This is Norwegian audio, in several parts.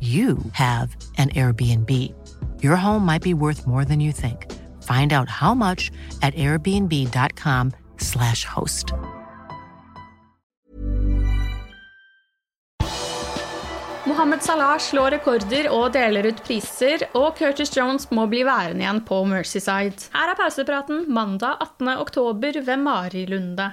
you have an Airbnb. Your home might be worth more than you think. Find out how much at airbnb.com/slash host. Mohammed Salah slår rekorder og deler ut priser, og Curtis Jones må bli værende igjen på Mercyside. Her er pausepraten mandag 18. oktober ved Mari Lunde.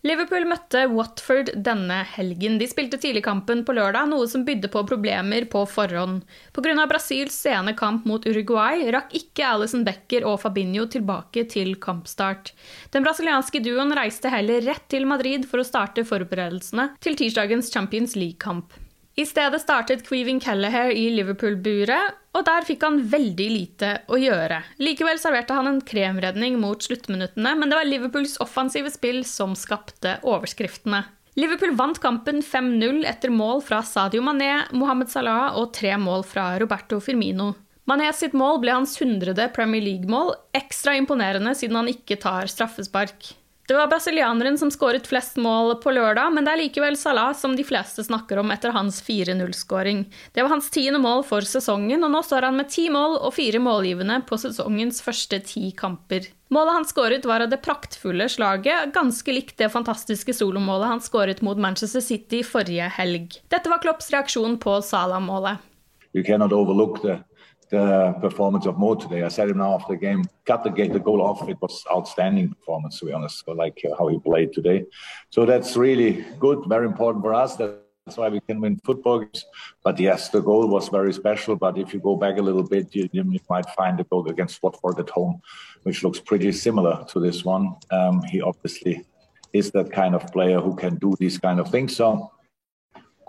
Liverpool møtte Watford denne helgen. De spilte tidligkampen på lørdag, noe som bydde på problemer på forhånd. Pga. Brasils sene kamp mot Uruguay rakk ikke Alison Becker og Fabinho tilbake til kampstart. Den brasilianske duoen reiste heller rett til Madrid for å starte forberedelsene til tirsdagens Champions League-kamp. I stedet startet Queeving Callahare i Liverpool-buret, og der fikk han veldig lite å gjøre. Likevel serverte han en kremredning mot sluttminuttene, men det var Liverpools offensive spill som skapte overskriftene. Liverpool vant kampen 5-0 etter mål fra Sadio Mané, Mohammed Salah og tre mål fra Roberto Firmino. Mané sitt mål ble hans hundrede Premier League-mål, ekstra imponerende siden han ikke tar straffespark. Det var brasilianeren som skåret flest mål på lørdag, men det er likevel Salah som de fleste snakker om etter hans 4-0-skåring. Det var hans tiende mål for sesongen, og nå står han med ti mål og fire målgivende på sesongens første ti kamper. Målet han skåret, var av det praktfulle slaget, ganske likt det fantastiske solomålet han skåret mot Manchester City forrige helg. Dette var Klopps reaksjon på Salah-målet. You cannot overlook the the performance of Mo today. I said him now after the game, cut the, the goal off. It was outstanding performance, to be honest. I like uh, how he played today. So that's really good, very important for us. That's why we can win football games. But yes, the goal was very special. But if you go back a little bit, you, you might find the goal against Watford at home, which looks pretty similar to this one. Um, he obviously is that kind of player who can do these kind of things. So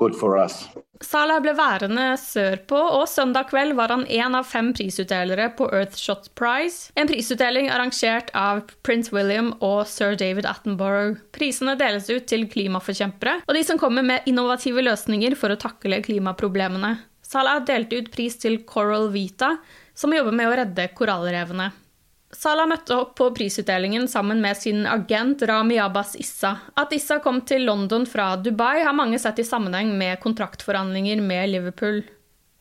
good for us. Salah ble værende sørpå, og søndag kveld var han én av fem prisutdelere på Earthshot Prize, en prisutdeling arrangert av prins William og sir David Attenborough. Prisene deles ut til klimaforkjempere og de som kommer med innovative løsninger for å takle klimaproblemene. Salah delte ut pris til Coral Vita, som jobber med å redde korallrevene. Salah møtte opp på prisutdelingen sammen med sin agent Rami Abbas Issa. At Issa kom til London fra Dubai, har mange sett i sammenheng med kontraktforhandlinger med Liverpool.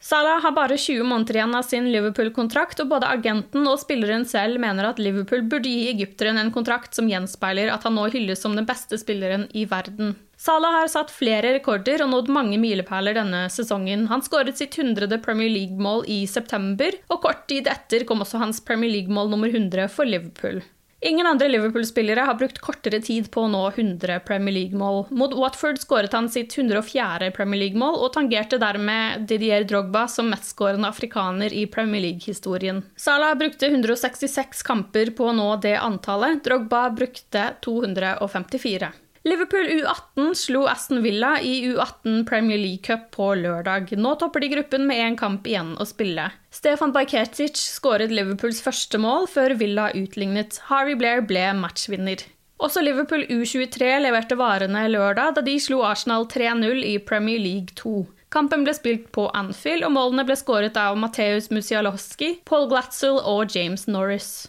Salah har bare 20 måneder igjen av sin Liverpool-kontrakt, og både agenten og spilleren selv mener at Liverpool burde gi egypteren en kontrakt som gjenspeiler at han nå hylles som den beste spilleren i verden. Salah har satt flere rekorder og nådd mange milepæler denne sesongen. Han skåret sitt 100. Premier League-mål i september, og kort tid etter kom også hans Premier League-mål nummer 100 for Liverpool. Ingen andre Liverpool-spillere har brukt kortere tid på å nå 100 Premier League-mål. Mot Watford skåret han sitt 104. Premier League-mål, og tangerte dermed Didier Drogba som mestskårende afrikaner i Premier League-historien. Salah brukte 166 kamper på å nå det antallet, Drogba brukte 254. Liverpool U18 slo Aston Villa i U18 Premier League Cup på lørdag. Nå topper de gruppen med én kamp igjen å spille. Stefan Bajketic skåret Liverpools første mål før Villa utlignet. Harvey Blair ble matchvinner. Også Liverpool U23 leverte varene lørdag da de slo Arsenal 3-0 i Premier League 2. Kampen ble spilt på Anfield, og målene ble skåret av Mateus Musialowski, Paul Glatzel og James Norris.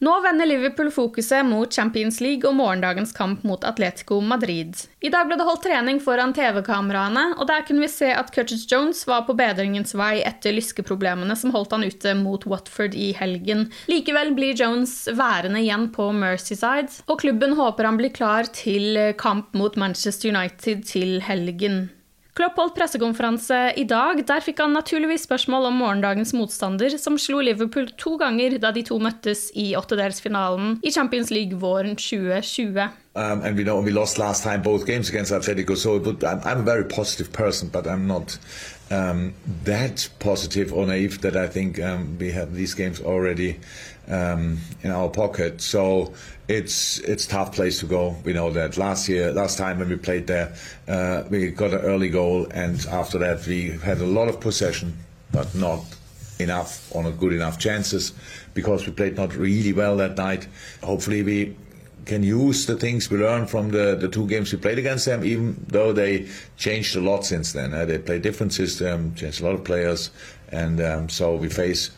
Nå vender Liverpool fokuset mot Champions League og morgendagens kamp mot Atletico Madrid. I dag ble det holdt trening foran TV-kameraene, og der kunne vi se at Curtis Jones var på bedringens vei etter lyskeproblemene som holdt han ute mot Watford i helgen. Likevel blir Jones værende igjen på Mercyside, og klubben håper han blir klar til kamp mot Manchester United til helgen. Klopp holdt pressekonferanse i dag. Der fikk han naturligvis spørsmål om morgendagens motstander, som slo Liverpool to ganger da de to møttes i åttedelsfinalen i Champions League våren 2020. Um, and we know we lost last time both games against Atletico, so would, I'm, I'm, a very positive person, but I'm not um, that positive or naive that I think um, we have these games already um, in our pocket. So it's it's tough place to go. We know that. Last year, last time when we played there, uh, we got an early goal, and after that we had a lot of possession, but not enough on good enough chances because we played not really well that night. Hopefully we can use the things we learned from the, the two games we played against them, even though they changed a lot since then. Uh, they play different system, changed a lot of players, and um, so we face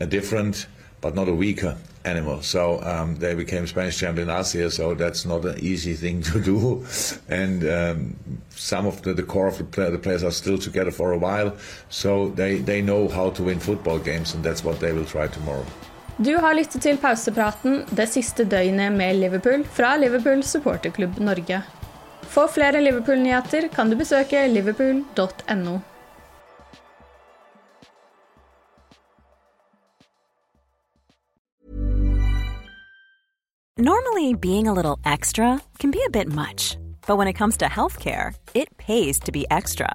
a different but not a weaker animal. So um, they became Spanish champion last year, so that's not an easy thing to do. And um, some of the, the, core of the, play, the, players are still together for a while, so they, they know how to win football games, and that's what they will try tomorrow. Du har lyttet til pausepraten det siste døgnet med Liverpool fra Liverpool supporterklubb Norge. For flere Liverpool-nyheter kan du besøke liverpool.no. Normally, being a little extra can be a bit much, but when it comes to healthcare, it pays to be extra.